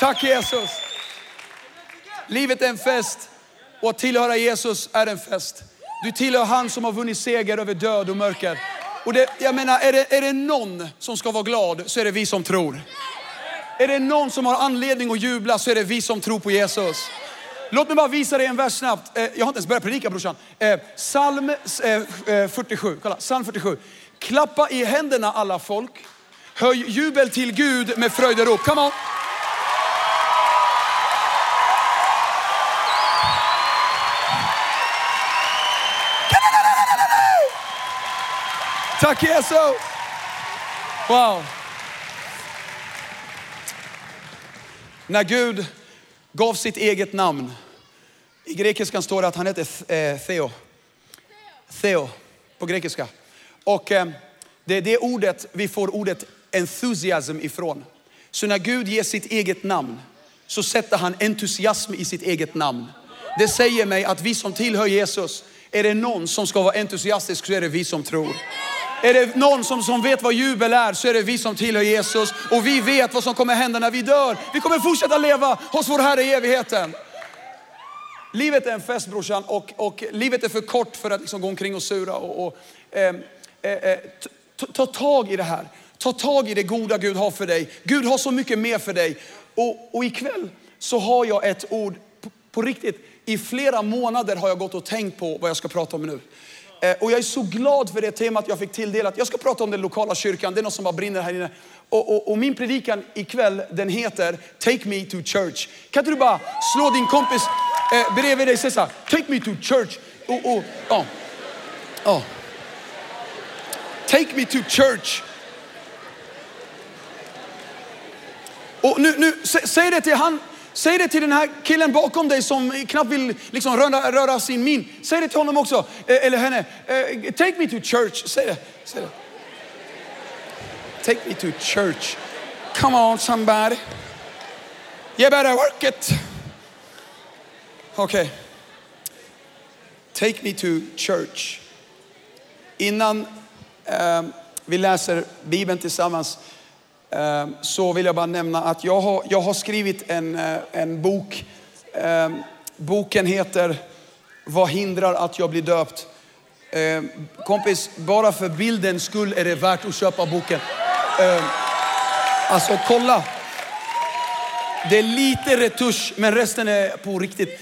Tack Jesus. Livet är en fest och att tillhöra Jesus är en fest. Du tillhör han som har vunnit seger över död och mörker. Och det, jag menar, är det, är det någon som ska vara glad så är det vi som tror. Är det någon som har anledning att jubla så är det vi som tror på Jesus. Låt mig bara visa dig en vers snabbt. Eh, Jag har inte ens börjat predika brorsan. Eh, Psalm eh, 47, eh, kolla, psalm 47. Klappa i händerna alla folk. Höj jubel till Gud med fröjderop. Come on. Tack Jesus. Wow. När Gud gav sitt eget namn. I grekiskan står det att han heter eh, Theo. Theo på grekiska. Och eh, det är det ordet vi får ordet enthusiasm ifrån. Så när Gud ger sitt eget namn så sätter han entusiasm i sitt eget namn. Det säger mig att vi som tillhör Jesus, är det någon som ska vara entusiastisk så är det vi som tror. Är det någon som, som vet vad jubel är så är det vi som tillhör Jesus. Och vi vet vad som kommer hända när vi dör. Vi kommer fortsätta leva hos vår Herre i evigheten. Livet är en fest brorsan och, och livet är för kort för att liksom gå omkring och sura. Och, och, eh, eh, eh ta tag i det här. Ta tag i det goda Gud har för dig. Gud har så mycket mer för dig. Och, och ikväll så har jag ett ord på, på riktigt. I flera månader har jag gått och tänkt på vad jag ska prata om nu. Eh, Och jag är så glad för det temat jag fick tilldelat. Jag ska prata om den lokala kyrkan, det är något som bara brinner här inne. Och, och, och min predikan ikväll den heter Take me to church. Kan inte du bara slå din kompis eh, bredvid dig och säga så här, Take me to church. Och, och, ja. Ja. Take me to church. Och nu, nu sä- säg det till han, säg det till den här killen bakom dig som knappt vill liksom röra, röra sin min. Säg det till honom också, eh, eller henne. Eh, Take me to church, säg det. Säg det. Take me to church. Come on somebody. You better work it. Okej. Take me to church. Innan eh, vi läser Bibeln tillsammans Ehm, så vill jag bara nämna att jag har, jag har skrivit en, eh, en bok. Ehm, boken heter Vad hindrar att jag blir döpt? Ehm, kompis, bara för bildens skull är det värt att köpa boken. Alltså kolla. Det är lite retusch, men resten är på riktigt.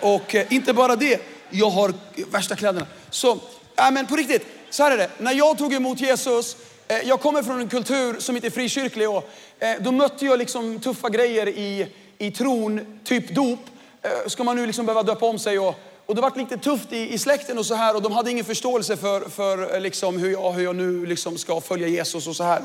Och eh, inte bara det, jag har värsta kläderna. Så, äh, men på riktigt, så här är det. När jag tog emot Jesus, Eh, jag kommer från en kultur som inte är frikyrklig och eh, då mötte jag liksom tuffa grejer i, i tron, typ dop. Eh, ska man nu liksom behöva döpa om sig och och det var lite tufft i, i släkten och så här och de hade ingen förståelse för, för liksom hur, jag, hur jag nu liksom ska följa Jesus och så här.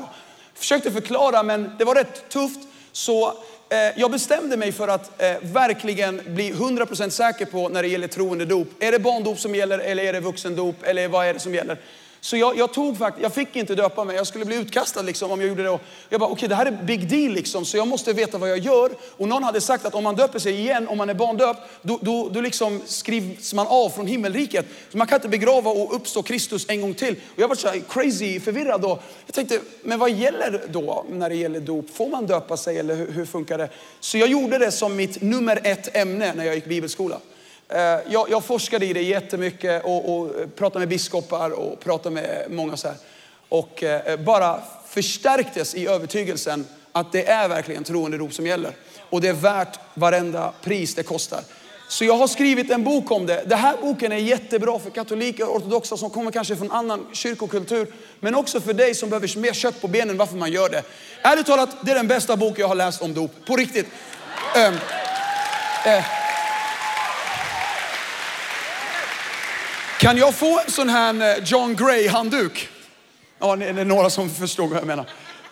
Försökte förklara men det var rätt tufft. Så eh, jag bestämde mig för att eh, verkligen bli 100% säker på när det gäller troende dop. Är det barndop som gäller eller är det vuxendop eller vad är det som gäller? Så jag, jag tog faktiskt, jag fick inte döpa mig, jag skulle bli utkastad liksom om jag gjorde det. Och jag bara, okej det här är big deal liksom, så jag måste veta vad jag gör. Och någon hade sagt att om man döper sig igen, om man är barndöpt, då, då, då liksom skrivs man av från himmelriket. Så man kan inte begrava och uppstå Kristus en gång till. Och jag var så här crazy förvirrad då. Jag tänkte, men vad gäller då när det gäller dop? Får man döpa sig eller hur, hur funkar det? Så jag gjorde det som mitt nummer ett ämne när jag gick bibelskola. Eh, jag, jag forskade i det jättemycket och, och pratade med biskopar och pratade med många så här. Och eh, bara förstärktes i övertygelsen att det är verkligen troende dop som gäller. Och det är värt varenda pris det kostar. Så jag har skrivit en bok om det. Den här boken är jättebra för katoliker och ortodoxa som kommer kanske från annan kyrkokultur. Men också för dig som behöver mer kött på benen varför man gör det. Ärligt talat, det är den bästa bok jag har läst om dop. På riktigt. Ehm, eh, Kan jag få en sån här eh, John Gray handduk? Ja, det är några som förstår vad jag menar.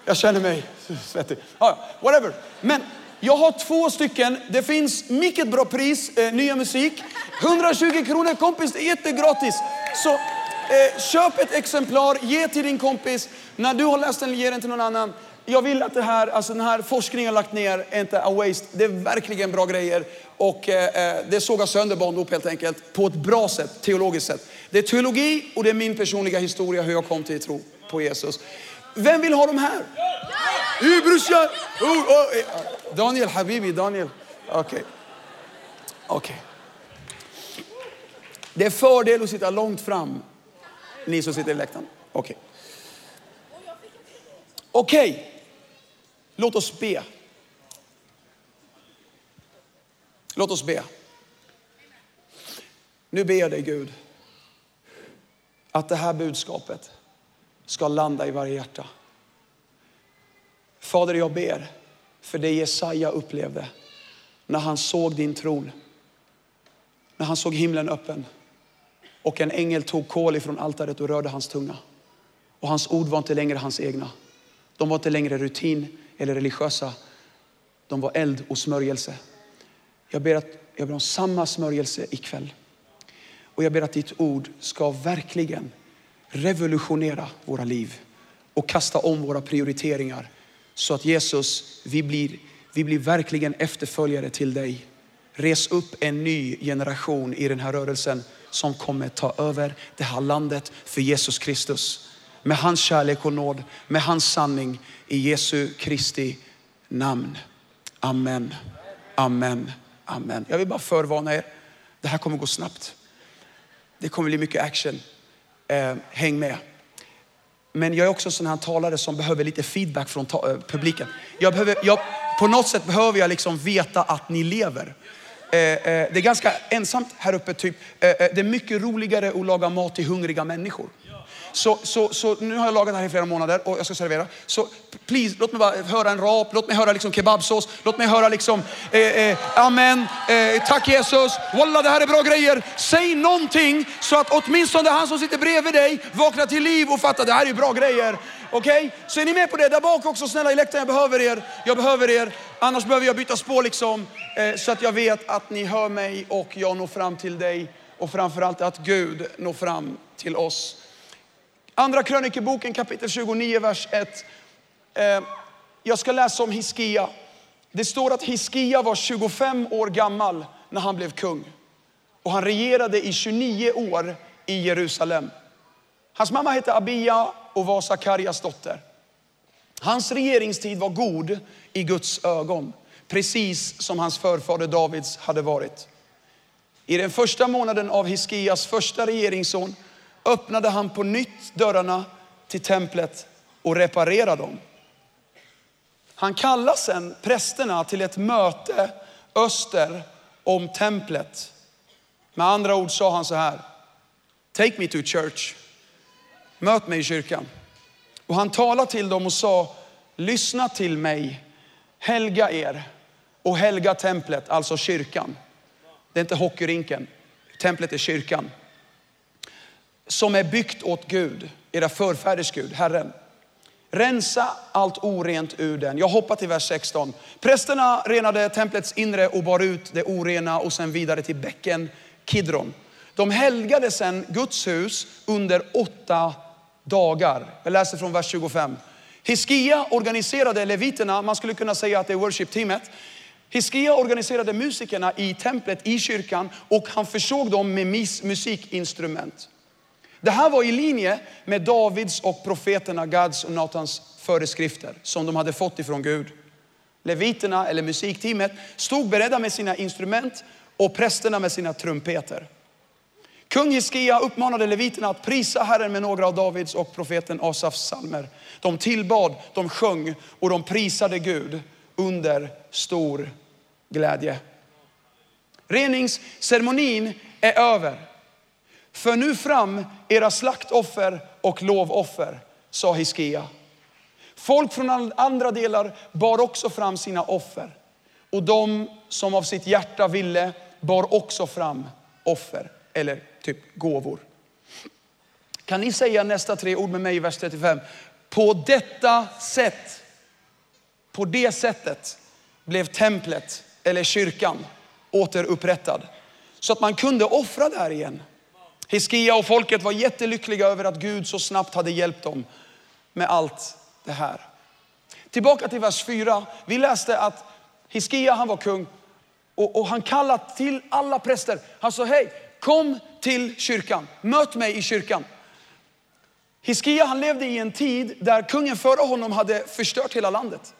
Jag känner mig svettig. Ja, whatever. Men jag har två stycken. Det finns mycket bra pris, eh, nya musik. 120 kronor kompis, det är jättegratis. Så eh, köp ett exemplar, ge till din kompis. När du har läst den, ge den till någon annan jag vill att det här, alltså den här forskningen jag lagt ner är inte a waste. Det är verkligen bra grejer. Och eh, eh det sågar sönder barndop helt enkelt på ett bra sätt, teologiskt sätt. Det är teologi och det är min personliga historia hur jag kom till tro på Jesus. Vem vill ha de här? Hey, brorsan! Oh, oh. Eh, eh, Daniel Habibi, Daniel. Okej. Okay. Okay. Det är fördel att sitta långt fram, ni som sitter i läktaren. Okej. Okay. Okej låt oss be. Låt oss be. Nu ber jag dig Gud att det här budskapet ska landa i varje hjärta. Fader, jag ber för det Jesaja upplevde när han såg din tron. När han såg himlen öppen och en ängel tog kol ifrån altaret och rörde hans tunga. Och hans ord var inte längre hans egna. De var inte längre rutin eller religiösa. De var eld och smörjelse. Jag ber, att, jag ber om samma smörjelse ikväll. Och jag ber att ditt ord ska verkligen revolutionera våra liv och kasta om våra prioriteringar. Så att Jesus, vi blir, vi blir verkligen efterföljare till dig. Res upp en ny generation i den här rörelsen som kommer ta över det här landet för Jesus Kristus. Med hans kärlek och nåd, med hans sanning i Jesu Kristi namn. Amen, amen, amen. Jag vill bara förvarna er, det här kommer gå snabbt. Det kommer bli mycket action. Eh, häng med. Men jag är också en sån här talare som behöver lite feedback från ta- eh, publiken. Jag behöver, jag, på något sätt behöver jag liksom veta att ni lever. Eh, eh, det är ganska ensamt här uppe. Typ. Eh, eh, det är mycket roligare att laga mat till hungriga människor. Så, så, så nu har jag lagat det här i flera månader och jag ska servera. Så please, låt mig bara höra en rap, låt mig höra liksom kebabsås, låt mig höra liksom eh, eh, amen, eh, tack Jesus, wallah det här är bra grejer. Säg någonting så att åtminstone han som sitter bredvid dig vaknar till liv och fattar det här är bra grejer. Okej, så är ni med på det? Där bak också, snälla i läktaren, jag behöver er. Jag behöver er, annars behöver jag byta spår liksom. Eh, så att jag vet att ni hör mig och jag når fram till dig. Och framförallt att Gud når fram till oss. Andra krönikeboken kapitel 29, vers 1. Eh, jag ska läsa om Hiskia. Det står att Hiskia var 25 år gammal när han blev kung. Och han regerade i 29 år i Jerusalem. Hans mamma hette Abia och var Sakarias dotter. Hans regeringstid var god i Guds ögon, precis som hans förfader Davids hade varit. I den första månaden av Hiskias första regeringsson öppnade han på nytt dörrarna till templet och reparerade dem. Han kallade sen prästerna till ett möte öster om templet. Med andra ord sa han så här, take me to church. Möt mig i kyrkan. Och han talade till dem och sa, lyssna till mig, helga er och helga templet, alltså kyrkan. Det är inte hockeyrinken, templet är kyrkan. Som är byggt åt Gud, era förfäders Gud, Herren. Rensa allt orent ur den. Jag hoppar till vers 16. Prästerna renade templets inre och bar ut det orena och sen vidare till bäcken Kidron. De helgade sen Guds hus under åtta dagar. Jag läser från vers 25. Hiskia organiserade leviterna, man skulle kunna säga att det är worship-teamet. Hiskia organiserade musikerna i templet, i kyrkan och han försåg dem med musikinstrument. Det här var i linje med Davids och profeterna Gads och Natans föreskrifter som de hade fått ifrån Gud. Leviterna eller musikteamet stod beredda med sina instrument och prästerna med sina trumpeter. Kung Hiskia uppmanade leviterna att prisa Herren med några av Davids och profeten Asafs salmer. De tillbad, de sjöng och de prisade Gud under stor glädje. Reningsceremonin är över. För nu fram era slaktoffer och lovoffer, sa Hiskia. Folk från andra delar bar också fram sina offer. Och de som av sitt hjärta ville bar också fram offer eller typ gåvor. Kan ni säga nästa tre ord med mig i vers 35? På detta sätt, på det sättet blev templet eller kyrkan återupprättad. Så att man kunde offra där igen. Hiskia och folket var jättelyckliga över att Gud så snabbt hade hjälpt dem med allt det här. Tillbaka till vers 4. Vi läste att Hiskia han var kung och, och han kallade till alla präster. Han sa hej, kom till kyrkan, möt mig i kyrkan. Hiskia han levde i en tid där kungen före honom hade förstört hela landet.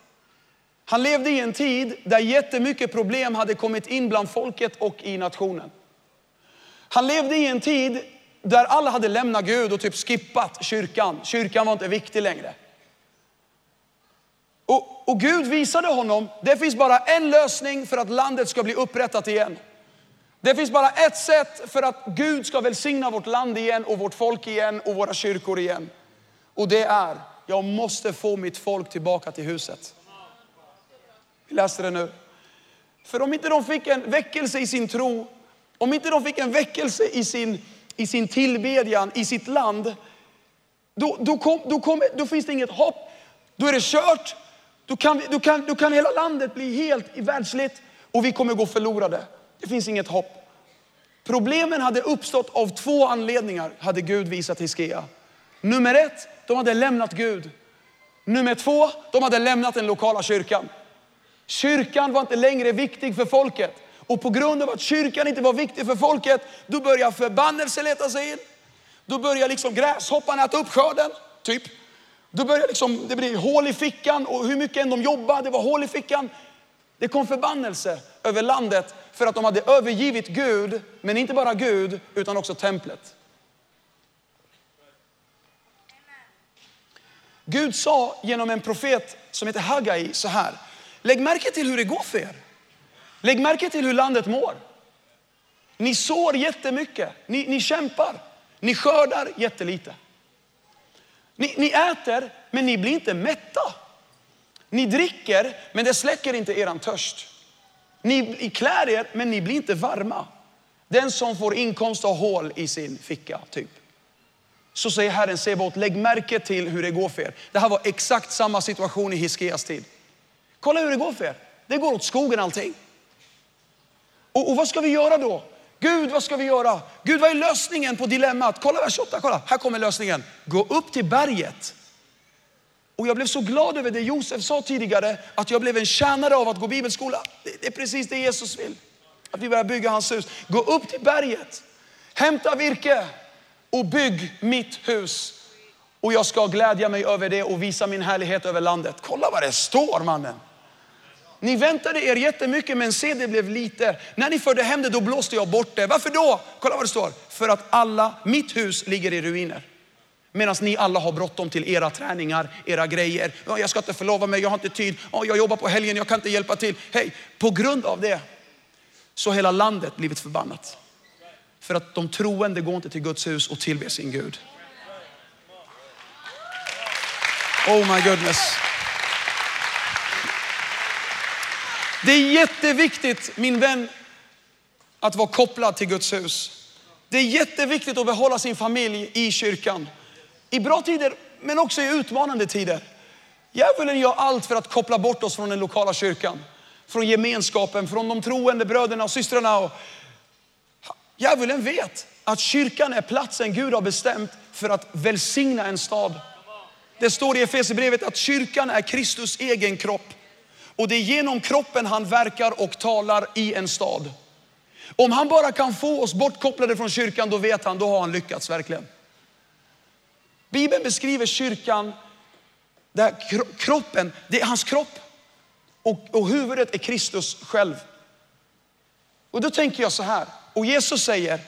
Han levde i en tid där jättemycket problem hade kommit in bland folket och i nationen. Han levde i en tid där alla hade lämnat Gud och typ skippat kyrkan. Kyrkan var inte viktig längre. Och, och Gud visade honom, det finns bara en lösning för att landet ska bli upprättat igen. Det finns bara ett sätt för att Gud ska välsigna vårt land igen och vårt folk igen och våra kyrkor igen. Och det är, jag måste få mitt folk tillbaka till huset. Vi läser det nu. För om inte de fick en väckelse i sin tro, om inte de fick en väckelse i sin, i sin tillbedjan, i sitt land, då, då, kom, då, kom, då finns det inget hopp. Då är det kört. Då kan, då kan, då kan hela landet bli helt världsligt och vi kommer gå förlorade. Det finns inget hopp. Problemen hade uppstått av två anledningar, hade Gud visat Hiskia. Nummer ett, de hade lämnat Gud. Nummer två, de hade lämnat den lokala kyrkan. Kyrkan var inte längre viktig för folket. Och på grund av att kyrkan inte var viktig för folket, då börjar förbannelse leta sig in. Då börjar liksom gräshopparna äta upp skörden, typ. Då börjar liksom, det blir hål i fickan och hur mycket än de jobbade, det var hål i fickan. Det kom förbannelse över landet för att de hade övergivit Gud, men inte bara Gud, utan också templet. Gud sa genom en profet som heter Hagai så här. Lägg märke till hur det går för er. Lägg märke till hur landet mår. Ni sår jättemycket, ni, ni kämpar, ni skördar jättelite. Ni, ni äter, men ni blir inte mätta. Ni dricker, men det släcker inte eran törst. Ni klär er, men ni blir inte varma. Den som får inkomst har hål i sin ficka, typ. Så säger Herren Sebaot, lägg märke till hur det går för er. Det här var exakt samma situation i Hiskias tid. Kolla hur det går för er. Det går åt skogen allting. Och, och vad ska vi göra då? Gud, vad ska vi göra? Gud, vad är lösningen på dilemmat? Kolla vers 8, kolla. Här kommer lösningen. Gå upp till berget. Och jag blev så glad över det Josef sa tidigare, att jag blev en tjänare av att gå bibelskola. Det, det är precis det Jesus vill. Att vi börjar bygga hans hus. Gå upp till berget, hämta virke och bygg mitt hus. Och jag ska glädja mig över det och visa min härlighet över landet. Kolla vad det står mannen. Ni väntade er jättemycket men se det blev lite. När ni förde hem det då blåste jag bort det. Varför då? Kolla vad det står. För att alla, mitt hus ligger i ruiner. Medan ni alla har bråttom till era träningar, era grejer. Jag ska inte förlova mig, jag har inte tid. Jag jobbar på helgen, jag kan inte hjälpa till. Hej, på grund av det så har hela landet blivit förbannat. För att de troende går inte till Guds hus och tillber sin Gud. Oh my goodness. Det är jätteviktigt min vän att vara kopplad till Guds hus. Det är jätteviktigt att behålla sin familj i kyrkan. I bra tider men också i utmanande tider. Djävulen gör allt för att koppla bort oss från den lokala kyrkan. Från gemenskapen, från de troende bröderna och systrarna. Och Djävulen vet att kyrkan är platsen Gud har bestämt för att välsigna en stad. Det står i Efesierbrevet att kyrkan är Kristus egen kropp. Och det är genom kroppen han verkar och talar i en stad. Om han bara kan få oss bortkopplade från kyrkan, då vet han, då har han lyckats verkligen. Bibeln beskriver kyrkan, där kroppen, det är hans kropp. Och, och huvudet är Kristus själv. Och då tänker jag så här, och Jesus säger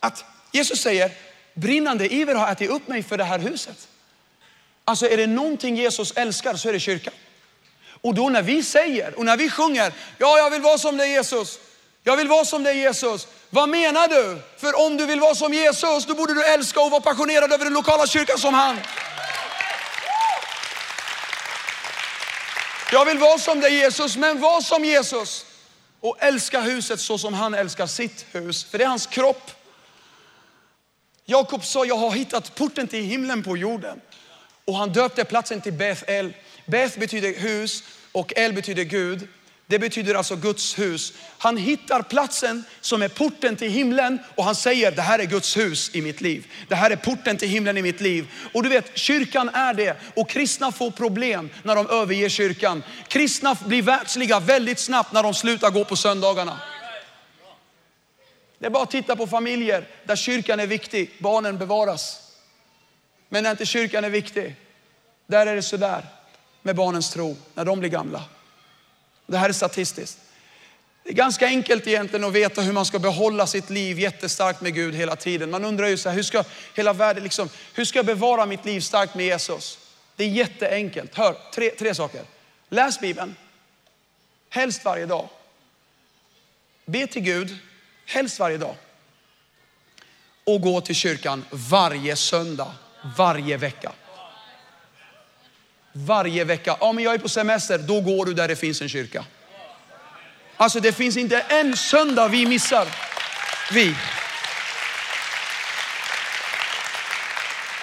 att Jesus säger, brinnande iver har ätit upp mig för det här huset. Alltså är det någonting Jesus älskar så är det kyrkan. Och då när vi säger och när vi sjunger, ja jag vill vara som dig Jesus. Jag vill vara som dig Jesus. Vad menar du? För om du vill vara som Jesus, då borde du älska och vara passionerad över den lokala kyrkan som han. Jag vill vara som dig Jesus, men var som Jesus. Och älska huset så som han älskar sitt hus, för det är hans kropp. Jakob sa, jag har hittat porten till himlen på jorden. Och han döpte platsen till Bethel, Beth betyder hus och El betyder Gud. Det betyder alltså Guds hus. Han hittar platsen som är porten till himlen och han säger det här är Guds hus i mitt liv. Det här är porten till himlen i mitt liv. Och du vet, kyrkan är det och kristna får problem när de överger kyrkan. Kristna blir världsliga väldigt snabbt när de slutar gå på söndagarna. Det är bara att titta på familjer där kyrkan är viktig, barnen bevaras. Men när inte kyrkan är viktig, där är det sådär med barnens tro när de blir gamla. Det här är statistiskt. Det är ganska enkelt egentligen att veta hur man ska behålla sitt liv jättestarkt med Gud hela tiden. Man undrar ju så här, hur ska hela världen liksom, hur ska jag bevara mitt liv starkt med Jesus? Det är jätteenkelt. Hör, tre, tre saker. Läs Bibeln, helst varje dag. Be till Gud, helst varje dag. Och gå till kyrkan varje söndag, varje vecka. Varje vecka. Ja, men jag är på semester, då går du där det finns en kyrka. Alltså det finns inte en söndag vi missar. Vi.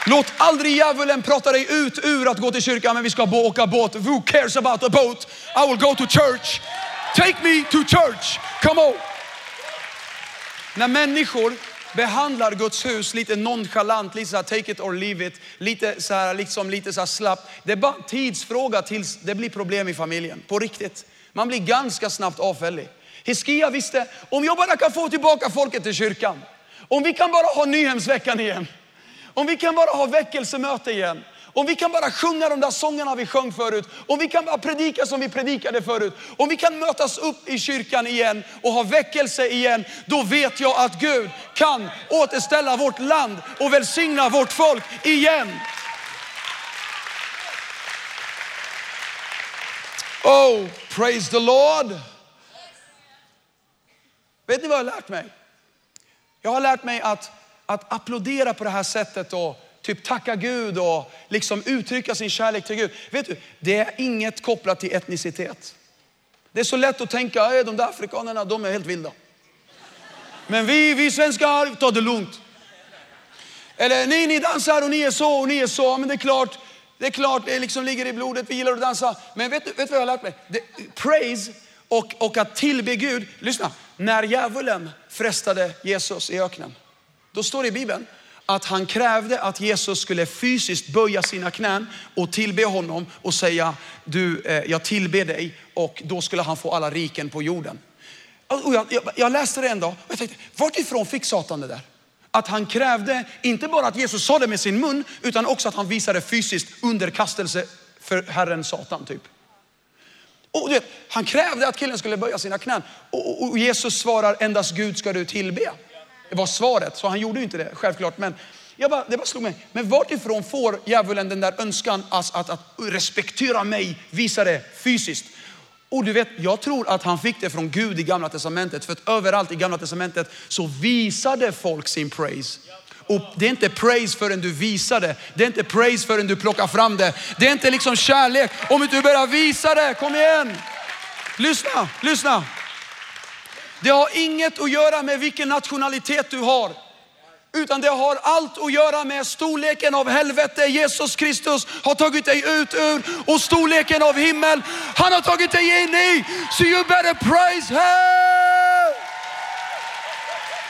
Låt aldrig djävulen prata dig ut ur att gå till kyrkan, men vi ska åka båt. Who cares about a boat? I will go to church. Take me to church. Come on. När människor behandlar Guds hus lite nonchalant, lite så här, take it or leave it, lite så här, liksom lite så här slapp. Det är bara en tidsfråga tills det blir problem i familjen, på riktigt. Man blir ganska snabbt avfällig. Hiskia visste, om jag bara kan få tillbaka folket till kyrkan, om vi kan bara ha Nyhemsveckan igen, om vi kan bara ha väckelsemöte igen, om vi kan bara sjunga de där sångerna vi sjöng förut, om vi kan bara predika som vi predikade förut, om vi kan mötas upp i kyrkan igen och ha väckelse igen, då vet jag att Gud kan återställa vårt land och välsigna vårt folk igen. Oh, praise the Lord. Vet ni vad jag har lärt mig? Jag har lärt mig att, att applådera på det här sättet och typ tacka Gud och liksom uttrycka sin kärlek till Gud. Vet du, det är inget kopplat till etnicitet. Det är så lätt att tänka, äh, de där afrikanerna, de är helt vilda. Men vi, vi svenskar, ta det lugnt. Eller ni, ni dansar och ni är så och ni är så. Men det är klart, det är klart, det liksom ligger i blodet, vi gillar att dansa. Men vet du, vet du vad jag har lärt mig? Det, praise och, och att tillbe Gud. Lyssna, när djävulen frestade Jesus i öknen, då står det i Bibeln att han krävde att Jesus skulle fysiskt böja sina knän och tillbe honom och säga, du, eh, jag tillber dig och då skulle han få alla riken på jorden. Alltså, och jag, jag, jag läste det en dag och jag tänkte, vart ifrån fick Satan det där? Att han krävde, inte bara att Jesus sa det med sin mun, utan också att han visade fysiskt underkastelse för Herren Satan typ. Och vet, han krävde att killen skulle böja sina knän. Och, och, och Jesus svarar, endast Gud ska du tillbe. Det var svaret, så han gjorde ju inte det självklart. Men jag bara, det bara slog mig. Men vartifrån får djävulen den där önskan att, att, att respektera mig, visa det fysiskt? Och du vet, jag tror att han fick det från Gud i gamla testamentet. För att överallt i gamla testamentet så visade folk sin praise. Och det är inte praise förrän du visar det. Det är inte praise förrän du plockar fram det. Det är inte liksom kärlek om inte du börjar visa det. Kom igen. Lyssna, lyssna. Det har inget att göra med vilken nationalitet du har. Utan det har allt att göra med storleken av helvete Jesus Kristus har tagit dig ut ur och storleken av himmel han har tagit dig in i. So you better praise him.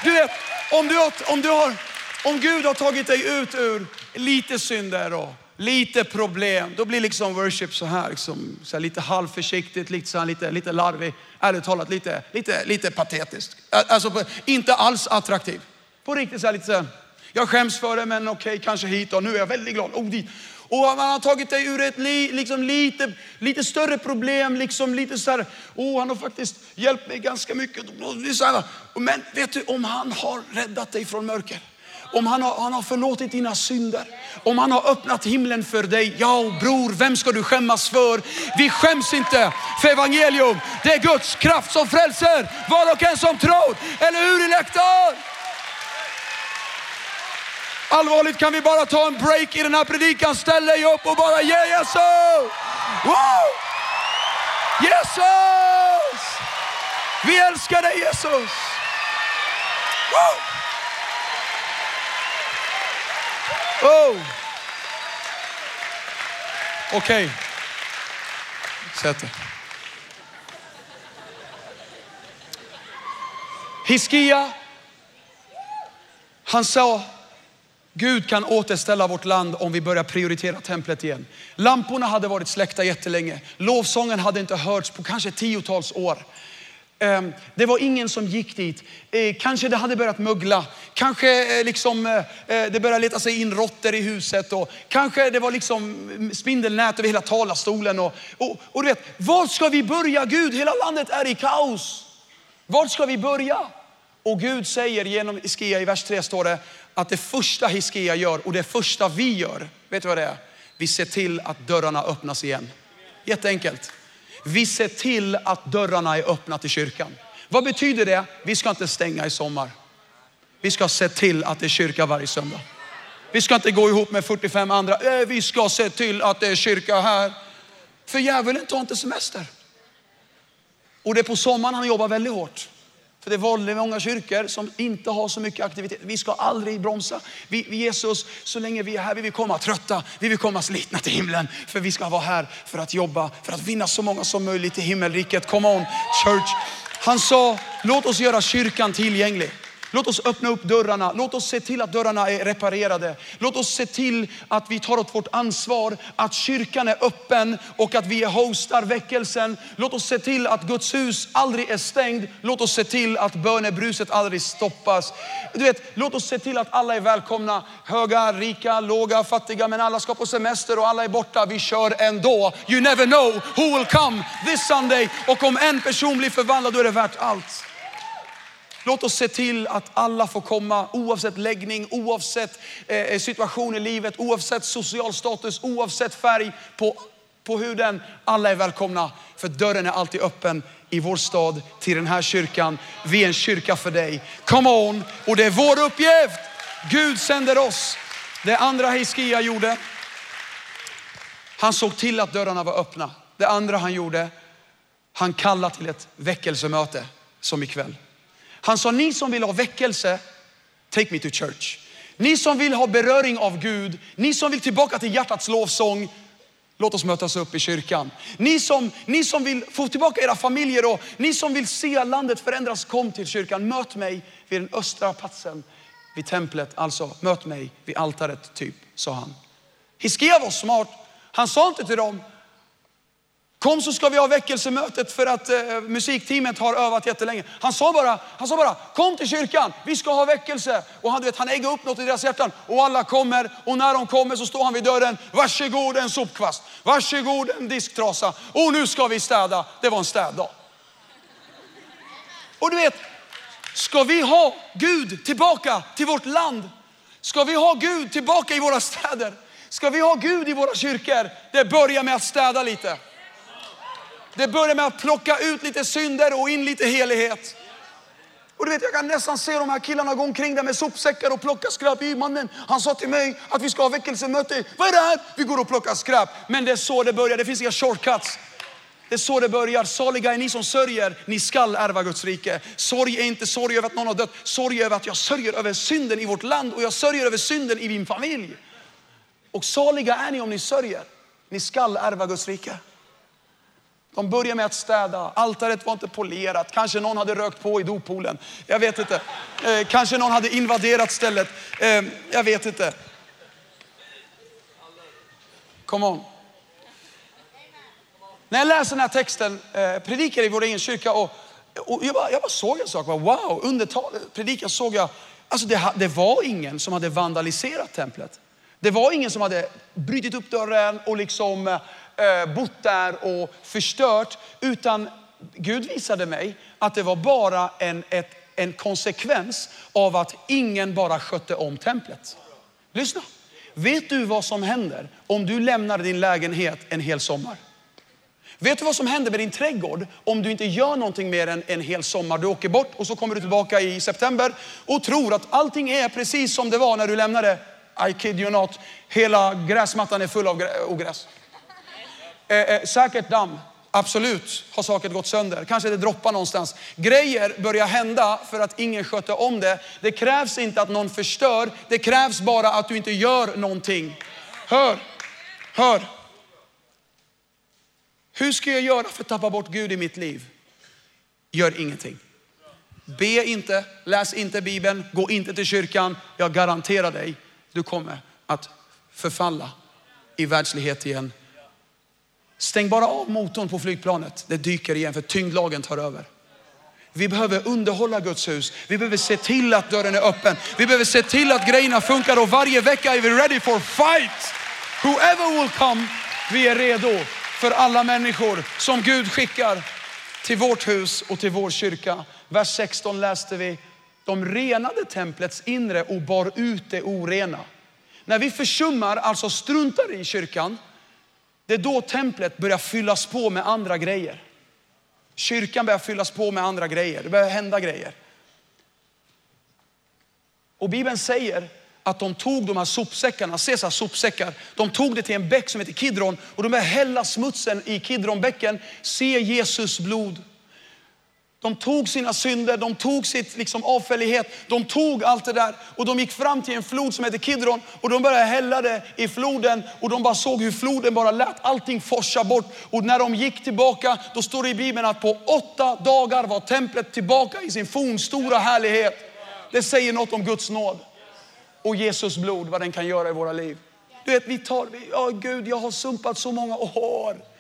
Du vet, om, du har, om, du har, om Gud har tagit dig ut ur lite synder och lite problem, då blir liksom worship så här, liksom, så här lite halvförsiktigt, lite, så här, lite, lite larvig, ärligt talat lite, lite, lite patetiskt. Alltså inte alls attraktiv. På riktigt så här, lite så här, jag skäms för det men okej, okay, kanske hit och nu är jag väldigt glad. Oh, dit. Och man har tagit dig ur ett li, liksom lite, lite större problem, liksom lite så här, oh, han har faktiskt hjälpt mig ganska mycket. Men vet du, om han har räddat dig från mörker, om han har, han har förlåtit dina synder, om han har öppnat himlen för dig. Ja bror, vem ska du skämmas för? Vi skäms inte för evangelium. Det är Guds kraft som frälser var och en som tror. Eller hur elektor? Allvarligt kan vi bara ta en break i den här predikan. Ställ dig upp och bara ge Jesus! Wow! Jesus! Vi älskar dig Jesus! Wow! Oh! Okej. Okay. Sätt dig. Hiskia, han sa, Gud kan återställa vårt land om vi börjar prioritera templet igen. Lamporna hade varit släckta jättelänge. Lovsången hade inte hörts på kanske tiotals år. Ehm, det var ingen som gick dit. Eh, kanske det hade börjat mögla. Kanske eh, liksom, eh, det började leta sig in råttor i huset. Och kanske det var liksom mm, spindelnät över hela talarstolen. Och, och, och du vet, var ska vi börja Gud? Hela landet är i kaos. Var ska vi börja? Och Gud säger genom Hiskia i vers 3 står det att det första Hiskia gör och det första vi gör, vet du vad det är? Vi ser till att dörrarna öppnas igen. Jätteenkelt. Vi ser till att dörrarna är öppna till kyrkan. Vad betyder det? Vi ska inte stänga i sommar. Vi ska se till att det är kyrka varje söndag. Vi ska inte gå ihop med 45 andra. Äh, vi ska se till att det är kyrka här. För djävulen tar inte semester. Och det är på sommaren han jobbar väldigt hårt. För det är väldigt många kyrkor som inte har så mycket aktivitet. Vi ska aldrig bromsa. Vi, Jesus, så länge vi är här, vi vill komma trötta, vi vill komma slitna till himlen. För vi ska vara här för att jobba, för att vinna så många som möjligt till himmelriket. Come on church. Han sa, låt oss göra kyrkan tillgänglig. Låt oss öppna upp dörrarna. Låt oss se till att dörrarna är reparerade. Låt oss se till att vi tar åt vårt ansvar, att kyrkan är öppen och att vi hostar väckelsen. Låt oss se till att Guds hus aldrig är stängd. Låt oss se till att bönebruset aldrig stoppas. Du vet, låt oss se till att alla är välkomna. Höga, rika, låga, fattiga, men alla ska på semester och alla är borta. Vi kör ändå. You never know who will come this Sunday. Och om en person blir förvandlad, då är det värt allt. Låt oss se till att alla får komma oavsett läggning, oavsett eh, situation i livet, oavsett social status, oavsett färg på, på huden. Alla är välkomna för dörren är alltid öppen i vår stad till den här kyrkan. Vi är en kyrka för dig. Come on! Och det är vår uppgift. Gud sänder oss. Det andra Hiskia gjorde, han såg till att dörrarna var öppna. Det andra han gjorde, han kallade till ett väckelsemöte som ikväll. Han sa, ni som vill ha väckelse, take me to church. Ni som vill ha beröring av Gud, ni som vill tillbaka till hjärtats lovsång, låt oss mötas upp i kyrkan. Ni som, ni som vill få tillbaka era familjer och ni som vill se landet förändras, kom till kyrkan. Möt mig vid den östra platsen vid templet. Alltså, möt mig vid altaret, typ, sa han. Hiskia var smart. Han sa inte till dem, Kom så ska vi ha väckelsemötet för att eh, musikteamet har övat jättelänge. Han sa, bara, han sa bara, kom till kyrkan, vi ska ha väckelse. Och han, vet, han ägde upp något i deras hjärtan. Och alla kommer och när de kommer så står han vid dörren. Varsågod en sopkvast, varsågod en disktrasa. Och nu ska vi städa. Det var en städdag. Och du vet, ska vi ha Gud tillbaka till vårt land? Ska vi ha Gud tillbaka i våra städer? Ska vi ha Gud i våra kyrkor? Det börjar med att städa lite. Det börjar med att plocka ut lite synder och in lite helighet. Och du vet, jag kan nästan se de här killarna gå omkring där med sopsäckar och plocka skräp. I mannen, han sa till mig att vi ska ha väckelsemöte. Vad är det här? Vi går och plockar skräp. Men det är så det börjar, det finns inga shortcuts. Det är så det börjar. Saliga är ni som sörjer, ni skall ärva Guds rike. Sorg är inte sorg över att någon har dött. Sorg över att jag sörjer över synden i vårt land och jag sörjer över synden i min familj. Och saliga är ni om ni sörjer. Ni skall ärva Guds rike. De började med att städa. Altaret var inte polerat. Kanske någon hade rökt på i dopoolen. Jag vet inte. Eh, kanske någon hade invaderat stället. Eh, jag vet inte. Come on. När jag läser den här texten, eh, predikar i vår egen kyrka och, och jag, bara, jag bara såg en sak. Bara, wow, under predikan såg jag, alltså det, det var ingen som hade vandaliserat templet. Det var ingen som hade brutit upp dörren och liksom Eh, bott där och förstört. Utan Gud visade mig att det var bara en, ett, en konsekvens av att ingen bara skötte om templet. Lyssna. Vet du vad som händer om du lämnar din lägenhet en hel sommar? Vet du vad som händer med din trädgård om du inte gör någonting mer än en hel sommar? Du åker bort och så kommer du tillbaka i september och tror att allting är precis som det var när du lämnade. I kid you not. Hela gräsmattan är full av ogräs. Eh, eh, säkert damm. Absolut har saker gått sönder. Kanske det droppar någonstans. Grejer börjar hända för att ingen sköter om det. Det krävs inte att någon förstör. Det krävs bara att du inte gör någonting. Hör, hör. Hur ska jag göra för att tappa bort Gud i mitt liv? Gör ingenting. Be inte, läs inte Bibeln, gå inte till kyrkan. Jag garanterar dig, du kommer att förfalla i världslighet igen Stäng bara av motorn på flygplanet. Det dyker igen för tyngdlagen tar över. Vi behöver underhålla Guds hus. Vi behöver se till att dörren är öppen. Vi behöver se till att grejerna funkar och varje vecka är vi ready for fight. Whoever will come, vi är redo för alla människor som Gud skickar till vårt hus och till vår kyrka. Vers 16 läste vi. De renade templets inre och bar ut det orena. När vi försummar, alltså struntar i kyrkan, det är då templet börjar fyllas på med andra grejer. Kyrkan börjar fyllas på med andra grejer. Det börjar hända grejer. Och Bibeln säger att de tog de här sopsäckarna, Caesars sopsäckar, de tog det till en bäck som heter Kidron och de började hälla smutsen i Kidronbäcken. Se Jesus blod. De tog sina synder, de tog sitt liksom avfällighet, de tog allt det där och de gick fram till en flod som heter Kidron och de började hälla det i floden och de bara såg hur floden bara lät allting forsa bort. Och när de gick tillbaka, då står det i Bibeln att på åtta dagar var templet tillbaka i sin fornstora härlighet. Det säger något om Guds nåd och Jesus blod, vad den kan göra i våra liv. Du vet, vi tar, ja Gud, jag har sumpat så många år.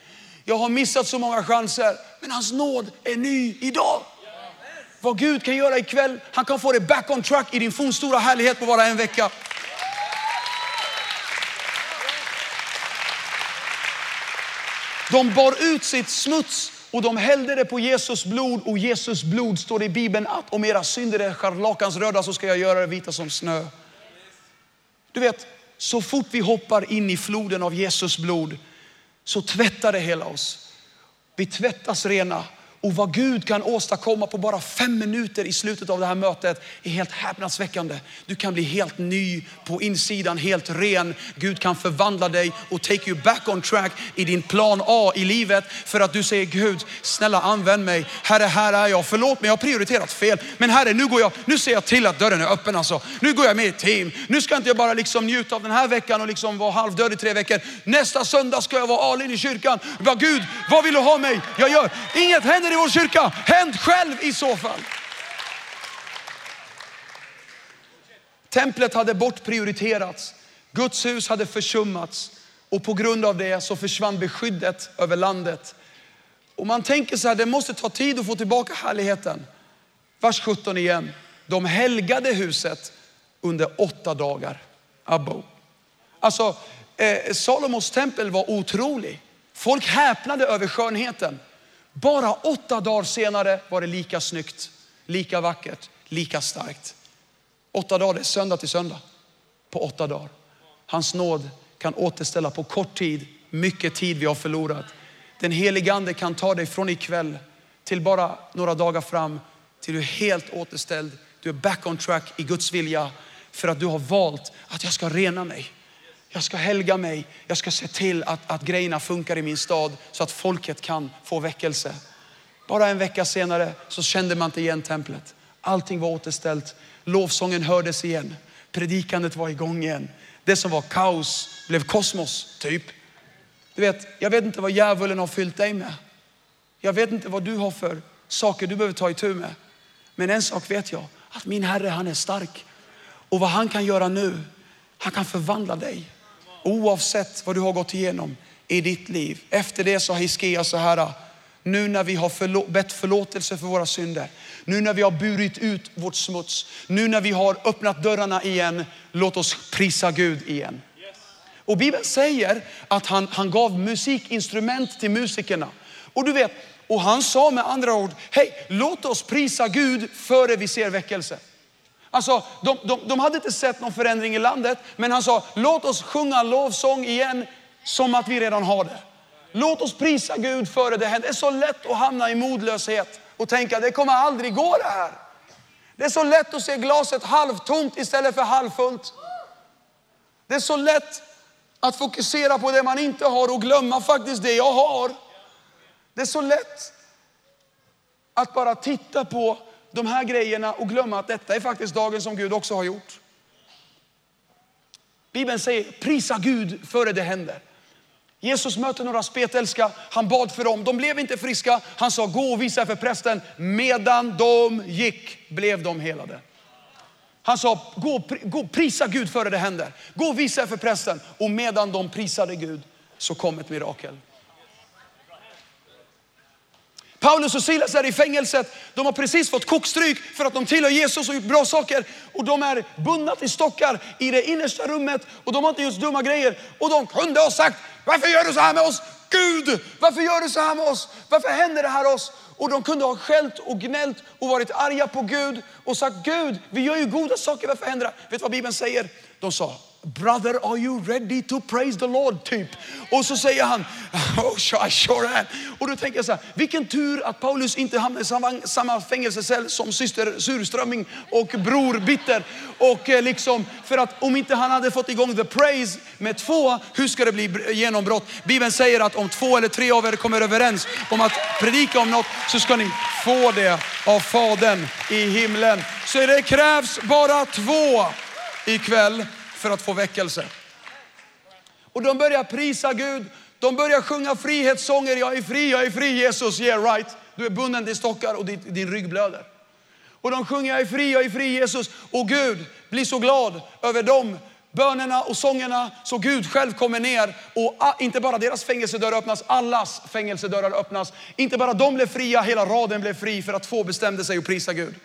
Jag har missat så många chanser, men hans nåd är ny idag. Vad Gud kan göra ikväll, han kan få dig back on track i din fornstora härlighet på bara en vecka. De bar ut sitt smuts och de hällde det på Jesus blod och Jesus blod står det i Bibeln att om era synder är scharlakansröda så ska jag göra det vita som snö. Du vet, så fort vi hoppar in i floden av Jesus blod så tvättar det hela oss. Vi tvättas rena och vad Gud kan åstadkomma på bara fem minuter i slutet av det här mötet är helt häpnadsväckande. Du kan bli helt ny på insidan, helt ren. Gud kan förvandla dig och take you back on track i din plan A i livet för att du säger Gud, snälla använd mig. Herre, här är jag. Förlåt mig, jag har prioriterat fel. Men Herre, nu går jag, nu ser jag till att dörren är öppen alltså. Nu går jag med i team. Nu ska inte jag bara liksom njuta av den här veckan och liksom vara halvdöd i tre veckor. Nästa söndag ska jag vara all in i kyrkan. Bara, Gud, vad vill du ha mig? Jag gör. Inget händer i vår kyrka. Händ själv i så fall. Templet hade bortprioriterats. Guds hus hade försummats och på grund av det så försvann beskyddet över landet. Och man tänker så här, det måste ta tid att få tillbaka härligheten. Vers 17 igen. De helgade huset under åtta dagar. Abbo. Alltså, eh, Salomos tempel var otrolig. Folk häpnade över skönheten. Bara åtta dagar senare var det lika snyggt, lika vackert, lika starkt. Åtta dagar, det är söndag till söndag. På åtta dagar. Hans nåd kan återställa på kort tid, mycket tid vi har förlorat. Den helige ande kan ta dig från ikväll till bara några dagar fram till du är helt återställd. Du är back on track i Guds vilja för att du har valt att jag ska rena mig. Jag ska helga mig. Jag ska se till att, att grejerna funkar i min stad så att folket kan få väckelse. Bara en vecka senare så kände man inte igen templet. Allting var återställt. Lovsången hördes igen. Predikandet var igång igen. Det som var kaos blev kosmos, typ. Du vet, jag vet inte vad djävulen har fyllt dig med. Jag vet inte vad du har för saker du behöver ta itu med. Men en sak vet jag, att min Herre han är stark. Och vad han kan göra nu, han kan förvandla dig. Oavsett vad du har gått igenom i ditt liv. Efter det sa Hiskia så här, nu när vi har förlå bett förlåtelse för våra synder, nu när vi har burit ut vårt smuts, nu när vi har öppnat dörrarna igen, låt oss prisa Gud igen. Och Bibeln säger att han, han gav musikinstrument till musikerna. Och du vet, och han sa med andra ord, hej, låt oss prisa Gud före vi ser väckelse. Alltså, de, de, de hade inte sett någon förändring i landet, men han sa, låt oss sjunga lovsång igen som att vi redan har det. Låt oss prisa Gud före det händer. Det är så lätt att hamna i modlöshet och tänka, det kommer aldrig gå det här. Det är så lätt att se glaset halvtomt istället för halvfullt. Det är så lätt att fokusera på det man inte har och glömma faktiskt det jag har. Det är så lätt att bara titta på de här grejerna och glömma att detta är faktiskt dagen som Gud också har gjort. Bibeln säger prisa Gud före det händer. Jesus mötte några spetälska, han bad för dem. De blev inte friska. Han sa gå och visa för prästen. Medan de gick blev de helade. Han sa gå, gå prisa Gud före det händer. Gå och visa för prästen. Och medan de prisade Gud så kom ett mirakel. Paulus och Silas är i fängelset. De har precis fått kokstryk för att de tillhör Jesus och gjort bra saker. Och de är bundna till stockar i det innersta rummet och de har inte gjort dumma grejer. Och de kunde ha sagt, varför gör du så här med oss? Gud, varför gör du så här med oss? Varför händer det här oss? Och de kunde ha skällt och gnällt och varit arga på Gud och sagt, Gud, vi gör ju goda saker, varför händer det? Vet du vad Bibeln säger? De sa, Brother, are you ready to praise the Lord? Typ. Och så säger han, oh, I sure am. Och då tänker jag så här, vilken tur att Paulus inte hamnade i samma, samma fängelsecell som syster Surströmming och bror Bitter. Och eh, liksom, för att om inte han hade fått igång the praise med två, hur ska det bli genombrott? Bibeln säger att om två eller tre av er kommer överens om att predika om något så ska ni få det av Fadern i himlen. Så det krävs bara två ikväll för att få väckelse. Och de börjar prisa Gud. De börjar sjunga frihetssånger. Jag är fri, jag är fri Jesus. Yeah right. Du är bunden till stockar och din, din rygg blöder. Och de sjunger jag är fri, jag är fri Jesus. Och Gud blir så glad över dem bönerna och sångerna så Gud själv kommer ner och inte bara deras fängelsedörrar öppnas, allas fängelsedörrar öppnas. Inte bara de blev fria, hela raden blev fri för att få bestämde sig och prisa Gud.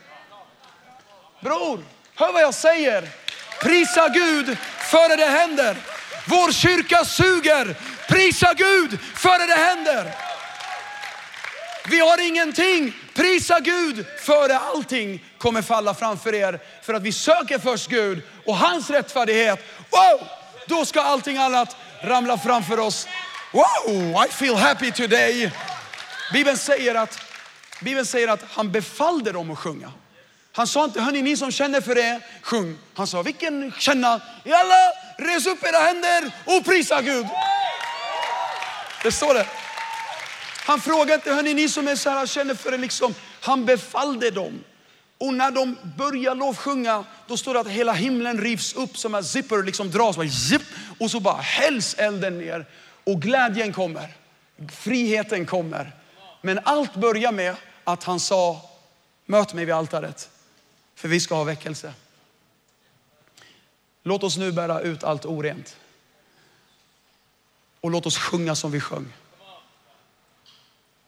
Bror, hör vad jag säger. Prisa Gud före det händer. Vår kyrka suger. Prisa Gud före det händer. Vi har ingenting. Prisa Gud före allting kommer falla framför er. För att vi söker först Gud och hans rättfärdighet. Wow! Då ska allting annat ramla framför oss. Wow, I feel happy today. Bibeln säger att, Bibeln säger att han befallde dem att sjunga. Han sa inte, hörni ni som känner för det, sjung. Han sa, vilken känna? Jalla, res upp era händer och prisa Gud. Det står det. Han frågade inte, hörni ni som är så här, känner för det liksom. Han befallde dem. Och när de börjar lovsjunga, då står det att hela himlen rivs upp som en zipper, liksom dras. Bara, zip, och så bara hälls elden ner. Och glädjen kommer. Friheten kommer. Men allt börjar med att han sa, möt mig vid altaret. För vi ska ha väckelse. Låt oss nu bära ut allt orent. Och låt oss sjunga som vi sjöng.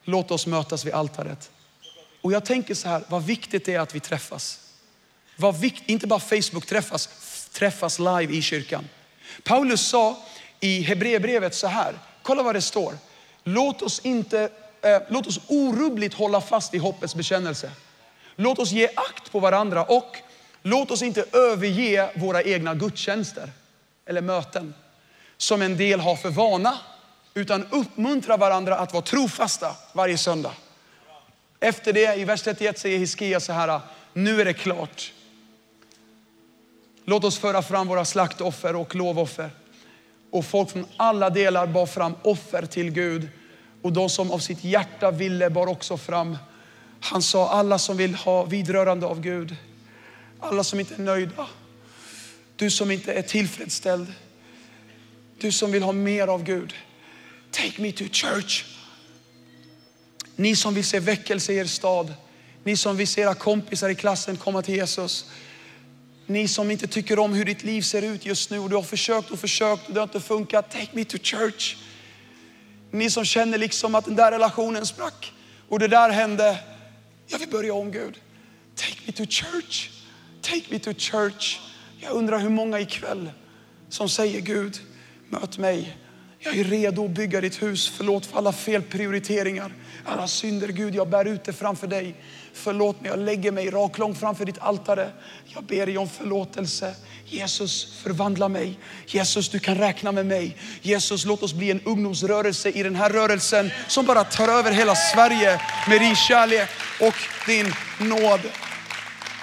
Låt oss mötas vid altaret. Och jag tänker så här, vad viktigt det är att vi träffas. Vad vikt, inte bara Facebook träffas, träffas live i kyrkan. Paulus sa i Hebreerbrevet så här, kolla vad det står. Låt oss, inte, eh, låt oss orubbligt hålla fast i hoppets bekännelse. Låt oss ge akt på varandra och låt oss inte överge våra egna gudstjänster eller möten som en del har för vana, utan uppmuntra varandra att vara trofasta varje söndag. Efter det, i vers 31 säger Hiskia så här, nu är det klart. Låt oss föra fram våra slaktoffer och lovoffer. Och folk från alla delar bar fram offer till Gud. Och de som av sitt hjärta ville bar också fram han sa alla som vill ha vidrörande av Gud, alla som inte är nöjda, du som inte är tillfredsställd, du som vill ha mer av Gud. Take me to church. Ni som vill se väckelse i er stad, ni som vill se era kompisar i klassen komma till Jesus. Ni som inte tycker om hur ditt liv ser ut just nu och du har försökt och försökt och det har inte funkat. Take me to church. Ni som känner liksom att den där relationen sprack och det där hände. Jag vill börja om Gud. Take me to church. Take me to church. Jag undrar hur många ikväll som säger Gud, möt mig. Jag är redo att bygga ditt hus. Förlåt för alla felprioriteringar, alla synder. Gud, jag bär ut det framför dig. Förlåt mig, jag lägger mig raklång framför ditt altare. Jag ber dig om förlåtelse. Jesus, förvandla mig. Jesus, du kan räkna med mig. Jesus, låt oss bli en ungdomsrörelse i den här rörelsen som bara tar över hela Sverige med din kärlek och din nåd.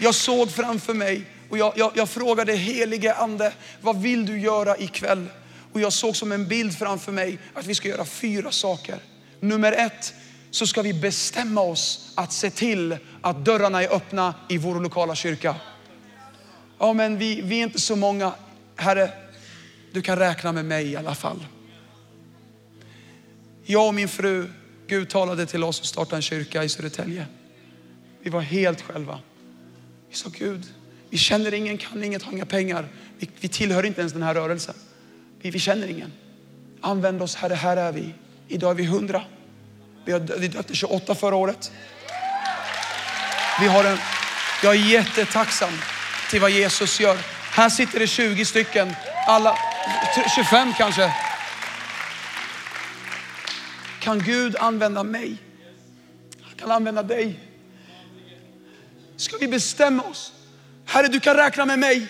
Jag såg framför mig och jag, jag, jag frågade helige ande, vad vill du göra ikväll? Och jag såg som en bild framför mig att vi ska göra fyra saker. Nummer ett, så ska vi bestämma oss att se till att dörrarna är öppna i vår lokala kyrka. Ja, men vi, vi är inte så många. Herre, du kan räkna med mig i alla fall. Jag och min fru, Gud talade till oss att starta en kyrka i Södertälje. Vi var helt själva. Vi sa Gud, vi känner ingen, kan inget, har inga pengar. Vi, vi tillhör inte ens den här rörelsen. Vi, vi känner ingen. Använd oss Herre, här är vi. Idag är vi hundra. Vi, har, vi döpte 28 förra året. Vi har en, jag är jättetacksam till vad Jesus gör. Här sitter det 20 stycken, alla, 25 kanske. Kan Gud använda mig? Han kan använda dig. Ska vi bestämma oss? Herre, du kan räkna med mig.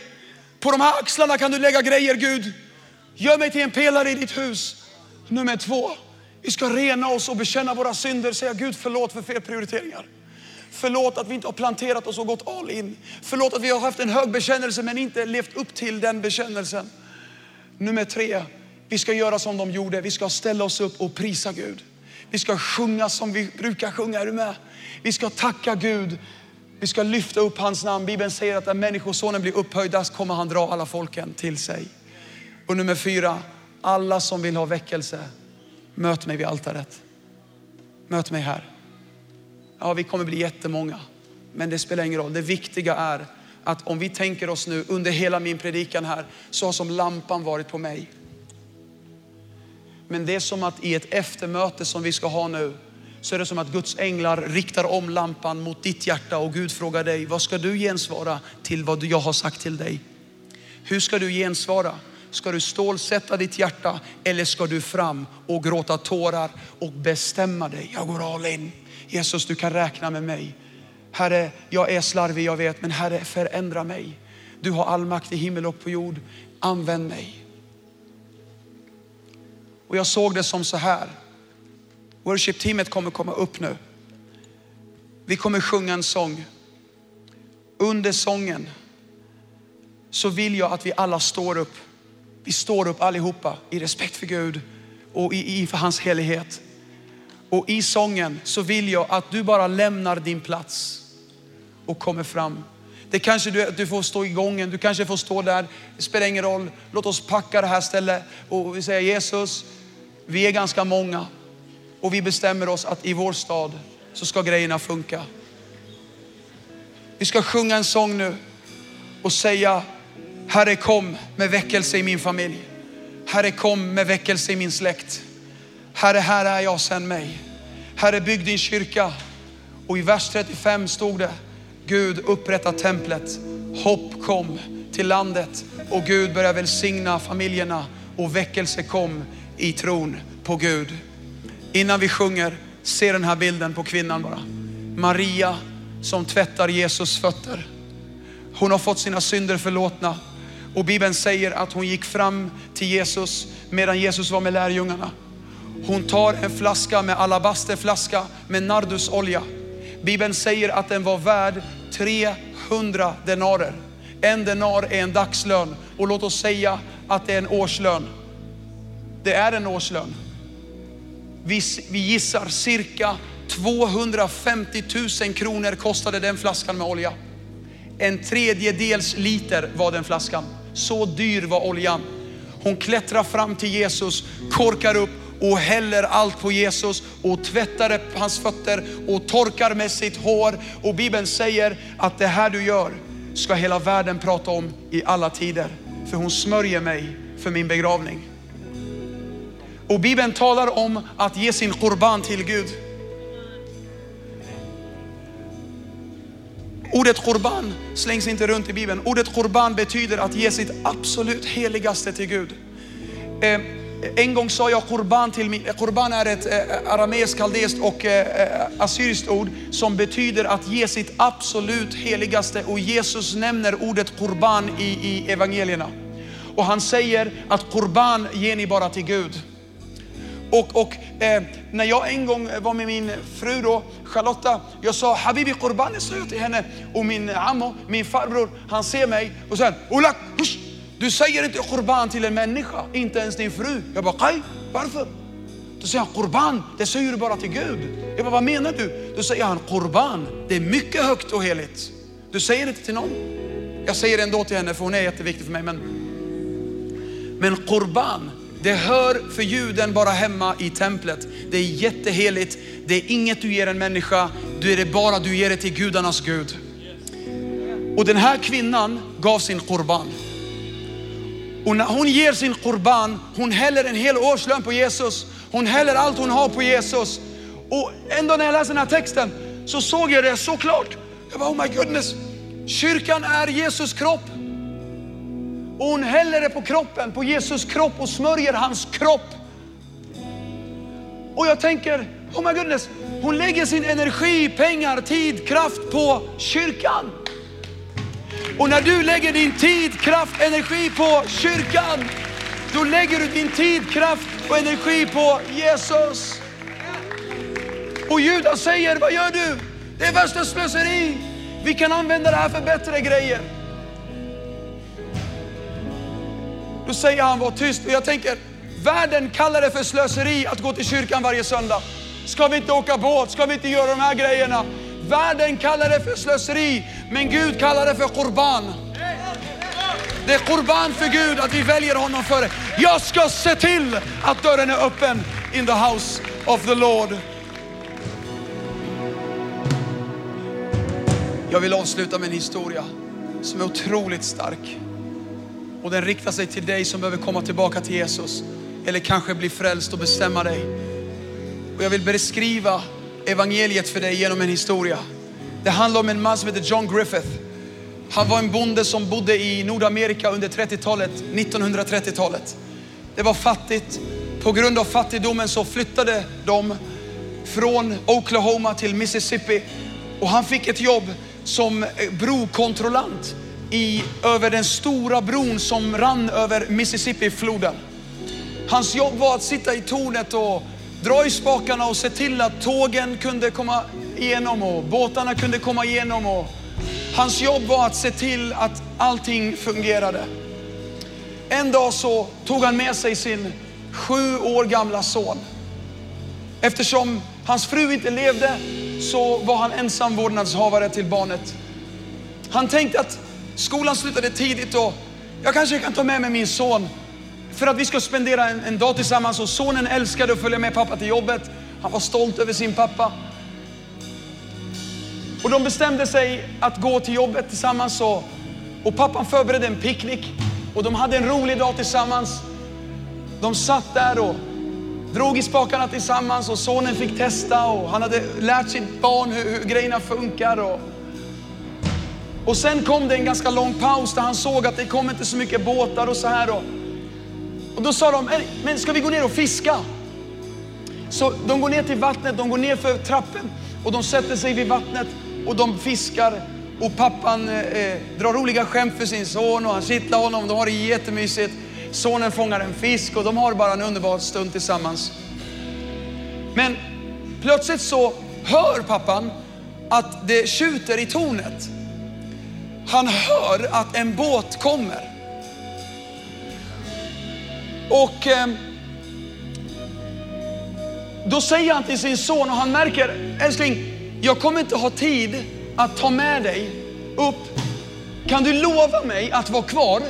På de här axlarna kan du lägga grejer, Gud. Gör mig till en pelare i ditt hus. Nummer två, vi ska rena oss och bekänna våra synder. Säga Gud förlåt för fel prioriteringar. Förlåt att vi inte har planterat oss och gått all in. Förlåt att vi har haft en hög bekännelse men inte levt upp till den bekännelsen. Nummer tre, vi ska göra som de gjorde. Vi ska ställa oss upp och prisa Gud. Vi ska sjunga som vi brukar sjunga. Är du med? Vi ska tacka Gud. Vi ska lyfta upp hans namn. Bibeln säger att när människosonen blir upphöjd, där kommer han dra alla folken till sig. Och nummer fyra, alla som vill ha väckelse, möt mig vid altaret. Möt mig här. Ja, vi kommer bli jättemånga, men det spelar ingen roll. Det viktiga är att om vi tänker oss nu under hela min predikan här, så har som lampan varit på mig. Men det är som att i ett eftermöte som vi ska ha nu, så är det som att Guds änglar riktar om lampan mot ditt hjärta och Gud frågar dig, vad ska du gensvara till vad jag har sagt till dig? Hur ska du gensvara? Ska du stålsätta ditt hjärta eller ska du fram och gråta tårar och bestämma dig? Jag går all in. Jesus, du kan räkna med mig. Herre, jag är slarvig, jag vet, men Herre, förändra mig. Du har all makt i himmel och på jord. Använd mig. Och jag såg det som så här. Worship-teamet kommer komma upp nu. Vi kommer sjunga en sång. Under sången så vill jag att vi alla står upp. Vi står upp allihopa i respekt för Gud och i för hans helighet. Och i sången så vill jag att du bara lämnar din plats och kommer fram. Det kanske du, du får stå i gången, du kanske får stå där. Det spelar ingen roll. Låt oss packa det här stället och vi säger Jesus, vi är ganska många och vi bestämmer oss att i vår stad så ska grejerna funka. Vi ska sjunga en sång nu och säga Herre kom med väckelse i min familj. Herre kom med väckelse i min släkt. Herre, här är jag, sänd mig. Herre, bygg din kyrka. Och i vers 35 stod det, Gud upprätta templet. Hopp kom till landet och Gud började välsigna familjerna och väckelse kom i tron på Gud. Innan vi sjunger, se den här bilden på kvinnan bara. Maria som tvättar Jesus fötter. Hon har fått sina synder förlåtna och Bibeln säger att hon gick fram till Jesus medan Jesus var med lärjungarna. Hon tar en flaska med alabasterflaska med nardusolja. Bibeln säger att den var värd 300 denarer. En denar är en dagslön och låt oss säga att det är en årslön. Det är en årslön. Vi, vi gissar cirka 250 000 kronor kostade den flaskan med olja. En tredjedels liter var den flaskan. Så dyr var oljan. Hon klättrar fram till Jesus, korkar upp och häller allt på Jesus och tvättar hans fötter och torkar med sitt hår. Och Bibeln säger att det här du gör ska hela världen prata om i alla tider. För hon smörjer mig för min begravning. Och Bibeln talar om att ge sin korban till Gud. Ordet korban slängs inte runt i Bibeln. Ordet korban betyder att ge sitt absolut heligaste till Gud. Eh, en gång sa jag korban till min, korban är ett eh, arameiskt, kaldeiskt och eh, eh, assyriskt ord som betyder att ge sitt absolut heligaste och Jesus nämner ordet korban i, i evangelierna. Och han säger att korban ger ni bara till Gud. Och, och eh, när jag en gång var med min fru då, Charlotta, jag sa Habibi Qurbani, sa jag till henne. Och min ammo, min farbror, han ser mig och säger Olak, hush, du säger inte Qurban till en människa, inte ens din fru. Jag bara, Kaj, varför? Då säger han Qurban, det säger du bara till Gud. Jag bara, vad menar du? Då säger han Qurban, det är mycket högt och heligt. Du säger inte till någon. Jag säger det ändå till henne för hon är jätteviktig för mig. Men, men Qurban, det hör för juden bara hemma i templet. Det är jätteheligt. Det är inget du ger en människa. Du är det bara du ger det till gudarnas Gud. Och den här kvinnan gav sin korban. Och när hon ger sin korban, hon häller en hel årslön på Jesus. Hon häller allt hon har på Jesus. Och ändå när jag läste den här texten så såg jag det så klart. Jag bara, oh my goodness. Kyrkan är Jesus kropp. Och hon häller det på kroppen, på Jesus kropp och smörjer hans kropp. Och jag tänker, oh my goodness, hon lägger sin energi, pengar, tid, kraft på kyrkan. Och när du lägger din tid, kraft, energi på kyrkan, då lägger du din tid, kraft och energi på Jesus. Och Judas säger, vad gör du? Det är värsta slöseri. Vi kan använda det här för bättre grejer. Då säger han, var tyst. Och jag tänker, världen kallar det för slöseri att gå till kyrkan varje söndag. Ska vi inte åka båt? Ska vi inte göra de här grejerna? Världen kallar det för slöseri, men Gud kallar det för korban. Det är korban för Gud att vi väljer honom före. Jag ska se till att dörren är öppen in the house of the Lord. Jag vill avsluta med en historia som är otroligt stark. Och den riktar sig till dig som behöver komma tillbaka till Jesus. Eller kanske bli frälst och bestämma dig. Och jag vill beskriva evangeliet för dig genom en historia. Det handlar om en man som heter John Griffith. Han var en bonde som bodde i Nordamerika under 30-talet, 1930-talet. Det var fattigt. På grund av fattigdomen så flyttade de från Oklahoma till Mississippi och han fick ett jobb som brokontrollant i, över den stora bron som rann över Mississippi-floden. Hans jobb var att sitta i tornet och dra i spakarna och se till att tågen kunde komma igenom och båtarna kunde komma igenom. Och hans jobb var att se till att allting fungerade. En dag så tog han med sig sin sju år gamla son. Eftersom hans fru inte levde så var han ensam vårdnadshavare till barnet. Han tänkte att skolan slutade tidigt och jag kanske kan ta med mig min son för att vi ska spendera en, en dag tillsammans och sonen älskade att följa med pappa till jobbet. Han var stolt över sin pappa. Och de bestämde sig att gå till jobbet tillsammans och, och pappan förberedde en picknick och de hade en rolig dag tillsammans. De satt där och drog i spakarna tillsammans och sonen fick testa och han hade lärt sitt barn hur, hur grejerna funkar. Och, och sen kom det en ganska lång paus där han såg att det kom inte så mycket båtar och så här. Och, och då sa de, men ska vi gå ner och fiska? Så de går ner till vattnet, de går ner för trappen och de sätter sig vid vattnet och de fiskar. Och pappan eh, eh, drar roliga skämt för sin son och han kittlar honom. De har det jättemysigt. Sonen fångar en fisk och de har bara en underbar stund tillsammans. Men plötsligt så hör pappan att det tjuter i tornet. Han hör att en båt kommer. Och eh, då säger han till sin son och han märker, älskling, jag kommer inte ha tid att ta med dig upp. Kan du lova mig att vara kvar?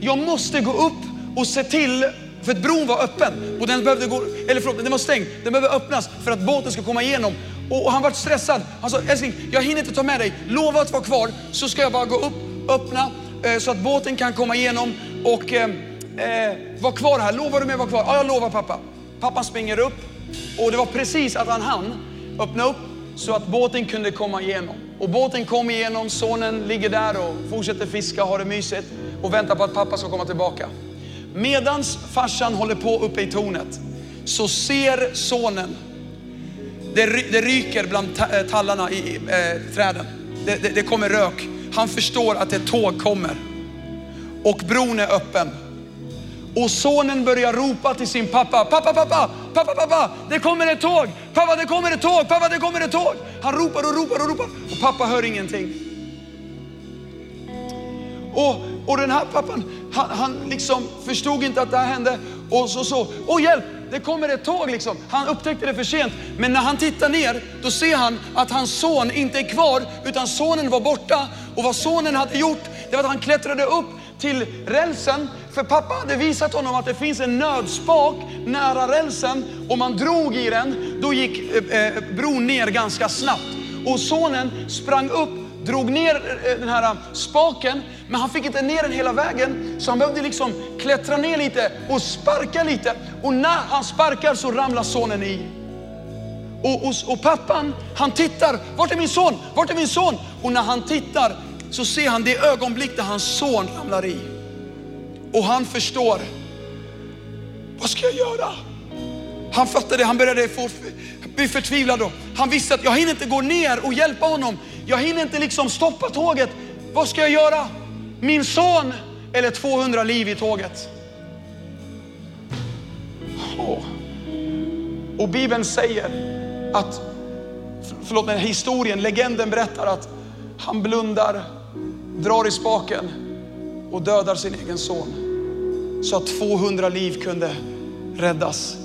Jag måste gå upp och se till, för att bron var öppen och den behövde gå, eller förlåt, den var stängd. Den behöver öppnas för att båten ska komma igenom. Och, och han var stressad. Han sa, älskling, jag hinner inte ta med dig. Lova att vara kvar så ska jag bara gå upp, öppna eh, så att båten kan komma igenom och eh, eh, var kvar här. Lovar du mig att vara kvar? Ja, jag lovar pappa. Pappan springer upp och det var precis att han hann öppna upp så att båten kunde komma igenom. Och båten kom igenom, sonen ligger där och fortsätter fiska, har det mysigt och väntar på att pappa ska komma tillbaka. Medans farsan håller på uppe i tornet så ser sonen, det, det ryker bland eh, tallarna i eh, träden. Det, det, det kommer rök. Han förstår att ett tåg kommer och bron är öppen. Och sonen börjar ropa till sin pappa. Pappa, pappa, pappa, pappa, det kommer ett tåg. Pappa, det kommer ett tåg. Pappa, det kommer ett tåg. Han ropar och ropar och ropar och pappa hör ingenting. Och, och den här pappan, han, han liksom förstod inte att det här hände och så så, åh hjälp, det kommer ett tåg liksom. Han upptäckte det för sent. Men när han tittar ner, då ser han att hans son inte är kvar, utan sonen var borta. Och vad sonen hade gjort, det var att han klättrade upp till rälsen. För pappa hade visat honom att det finns en nödspak nära rälsen. Om man drog i den, då gick eh, eh, bron ner ganska snabbt. Och sonen sprang upp, drog ner eh, den här eh, spaken, men han fick inte ner den hela vägen. Så han behövde liksom klättra ner lite och sparka lite. Och när han sparkar så ramlar sonen i. Och, och, och pappan, han tittar, vart är min son? Vart är min son? Och när han tittar så ser han det ögonblick där hans son ramlar i. Och han förstår, vad ska jag göra? Han fattade, han började få, bli förtvivlad. Då. Han visste att jag hinner inte gå ner och hjälpa honom. Jag hinner inte liksom stoppa tåget. Vad ska jag göra? Min son eller 200 liv i tåget? Oh. Och Bibeln säger att, förlåt mig, historien, legenden berättar att han blundar, drar i spaken och dödar sin egen son. Så att 200 liv kunde räddas.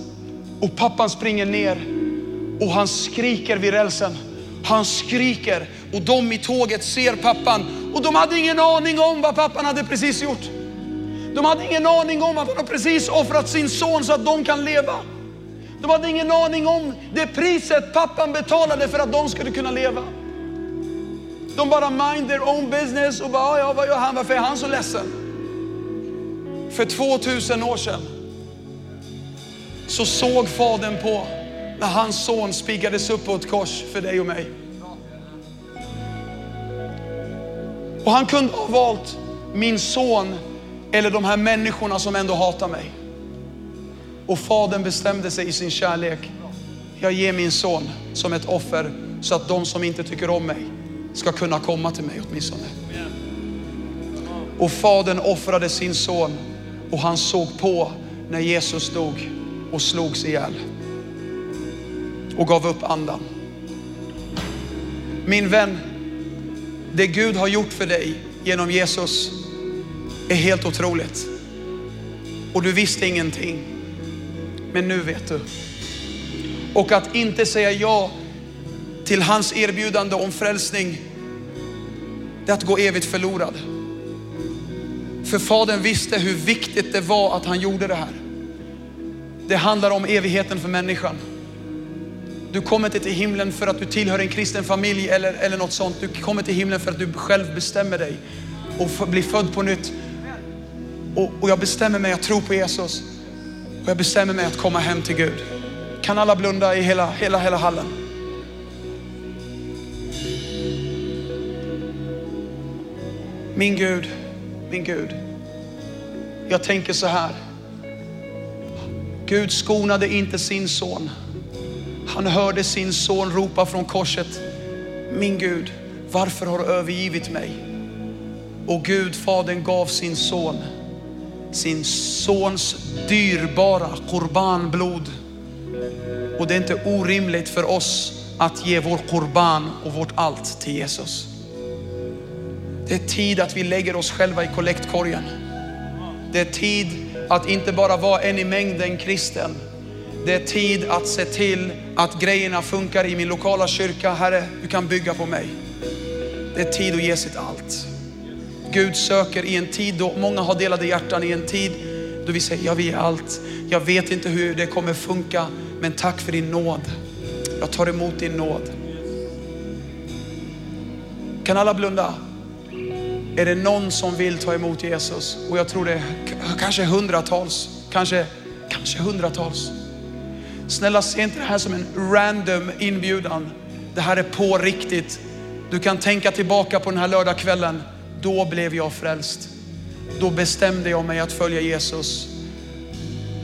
Och pappan springer ner och han skriker vid rälsen. Han skriker och de i tåget ser pappan och de hade ingen aning om vad pappan hade precis gjort. De hade ingen aning om att han precis offrat sin son så att de kan leva. De hade ingen aning om det priset pappan betalade för att de skulle kunna leva. De bara mind their own business och bara, ja vad gör han? Varför är han så ledsen? För 2000 år sedan så såg fadern på när hans son spikades upp på ett kors för dig och mig. Och han kunde ha valt min son eller de här människorna som ändå hatar mig. Och fadern bestämde sig i sin kärlek. Jag ger min son som ett offer så att de som inte tycker om mig ska kunna komma till mig åtminstone. Och fadern offrade sin son och han såg på när Jesus dog och slogs ihjäl och gav upp andan. Min vän, det Gud har gjort för dig genom Jesus är helt otroligt. Och du visste ingenting. Men nu vet du. Och att inte säga ja till hans erbjudande om frälsning, det är att gå evigt förlorad. För Fadern visste hur viktigt det var att han gjorde det här. Det handlar om evigheten för människan. Du kommer inte till himlen för att du tillhör en kristen familj eller, eller något sånt. Du kommer till himlen för att du själv bestämmer dig och blir född på nytt. Och, och jag bestämmer mig att tro på Jesus. Och jag bestämmer mig att komma hem till Gud. Kan alla blunda i hela, hela, hela hallen? Min Gud, min Gud. Jag tänker så här. Gud skonade inte sin son. Han hörde sin son ropa från korset. Min Gud, varför har du övergivit mig? Och Gud, Fadern gav sin son, sin sons dyrbara korbanblod. Och det är inte orimligt för oss att ge vår korban och vårt allt till Jesus. Det är tid att vi lägger oss själva i kollektkorgen. Det är tid att inte bara vara en i mängden kristen. Det är tid att se till att grejerna funkar i min lokala kyrka. Herre, du kan bygga på mig. Det är tid att ge sitt allt. Gud söker i en tid då många har delade hjärtan, i en tid då vi säger, jag vill allt. Jag vet inte hur det kommer funka, men tack för din nåd. Jag tar emot din nåd. Kan alla blunda? Är det någon som vill ta emot Jesus? Och jag tror det är kanske hundratals, kanske, kanske hundratals. Snälla se inte det här som en random inbjudan. Det här är på riktigt. Du kan tänka tillbaka på den här lördagskvällen. Då blev jag frälst. Då bestämde jag mig att följa Jesus.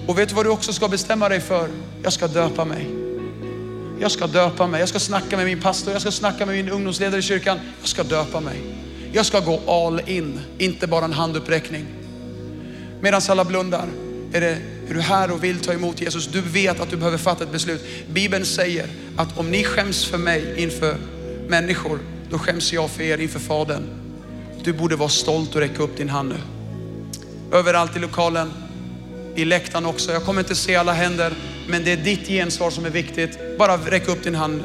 Och vet du vad du också ska bestämma dig för? Jag ska döpa mig. Jag ska döpa mig. Jag ska snacka med min pastor. Jag ska snacka med min ungdomsledare i kyrkan. Jag ska döpa mig. Jag ska gå all in, inte bara en handuppräckning. Medan alla blundar är, det, är du här och vill ta emot Jesus. Du vet att du behöver fatta ett beslut. Bibeln säger att om ni skäms för mig inför människor, då skäms jag för er inför Fadern. Du borde vara stolt och räcka upp din hand nu. Överallt i lokalen, i läktaren också. Jag kommer inte se alla händer, men det är ditt gensvar som är viktigt. Bara räck upp din hand.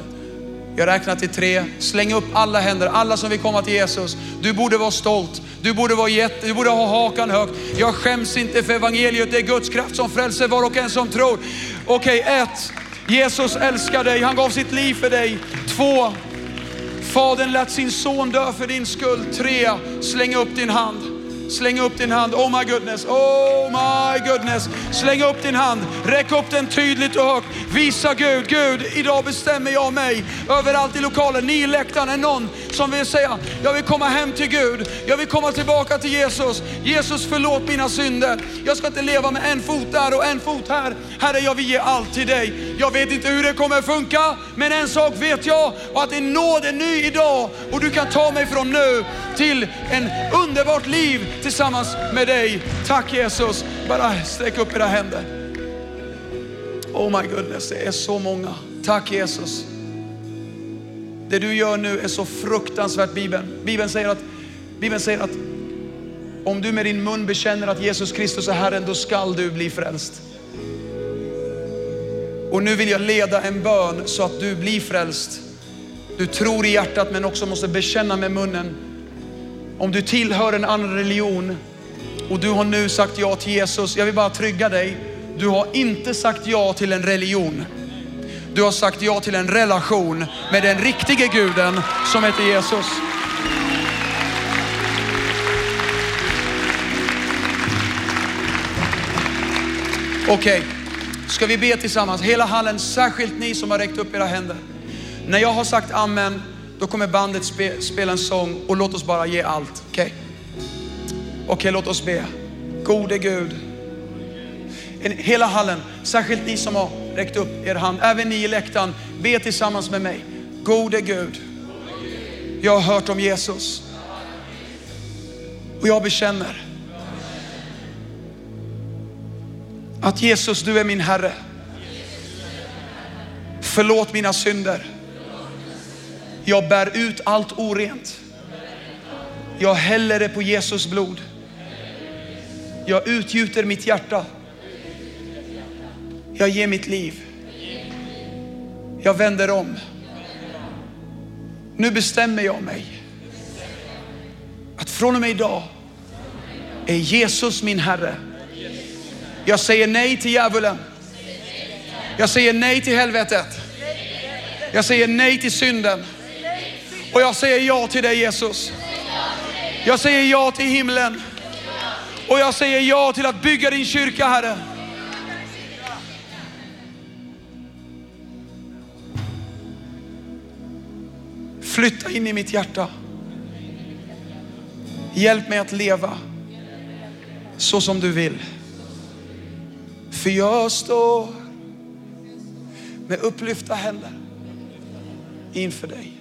Jag räknar till tre. Släng upp alla händer, alla som vill komma till Jesus. Du borde vara stolt. Du borde, vara jätte, du borde ha hakan högt. Jag skäms inte för evangeliet. Det är Guds kraft som frälser var och en som tror. Okej, okay, ett. Jesus älskar dig. Han gav sitt liv för dig. Två. Fadern lät sin son dö för din skull. Tre. Släng upp din hand. Släng upp din hand. Oh my goodness, oh my goodness. Släng upp din hand. Räck upp den tydligt och högt. Visa Gud, Gud, idag bestämmer jag mig överallt i lokalen. Ni i läktaren är någon som vill säga, jag vill komma hem till Gud. Jag vill komma tillbaka till Jesus. Jesus förlåt mina synder. Jag ska inte leva med en fot där och en fot här. Herre, jag vill ge allt till dig. Jag vet inte hur det kommer funka, men en sak vet jag och att din nåd är ny idag och du kan ta mig från nu till en underbart liv tillsammans med dig. Tack Jesus. Bara sträck upp era händer. Oh my goodness, det är så många. Tack Jesus. Det du gör nu är så fruktansvärt Bibeln. Bibeln säger att, Bibeln säger att om du med din mun bekänner att Jesus Kristus är Herren, då skall du bli frälst. Och nu vill jag leda en bön så att du blir frälst. Du tror i hjärtat men också måste bekänna med munnen. Om du tillhör en annan religion och du har nu sagt ja till Jesus, jag vill bara trygga dig. Du har inte sagt ja till en religion. Du har sagt ja till en relation med den riktige guden som heter Jesus. Okej, okay. ska vi be tillsammans? Hela hallen, särskilt ni som har räckt upp era händer. När jag har sagt amen, då kommer bandet spe, spela en sång och låt oss bara ge allt. Okej? Okay? Okay, låt oss be. Gode Gud. Hela hallen, särskilt ni som har räckt upp er hand, även ni i läktaren, be tillsammans med mig. Gode Gud, jag har hört om Jesus och jag bekänner att Jesus, du är min Herre. Förlåt mina synder. Jag bär ut allt orent. Jag häller det på Jesus blod. Jag utgjuter mitt hjärta. Jag ger mitt liv. Jag vänder om. Nu bestämmer jag mig att från och med idag är Jesus min Herre. Jag säger nej till djävulen. Jag säger nej till helvetet. Jag säger nej till synden. Och jag säger ja till dig Jesus. Jag säger ja till himlen. Och jag säger ja till att bygga din kyrka Herre. Flytta in i mitt hjärta. Hjälp mig att leva så som du vill. För jag står med upplyfta händer inför dig.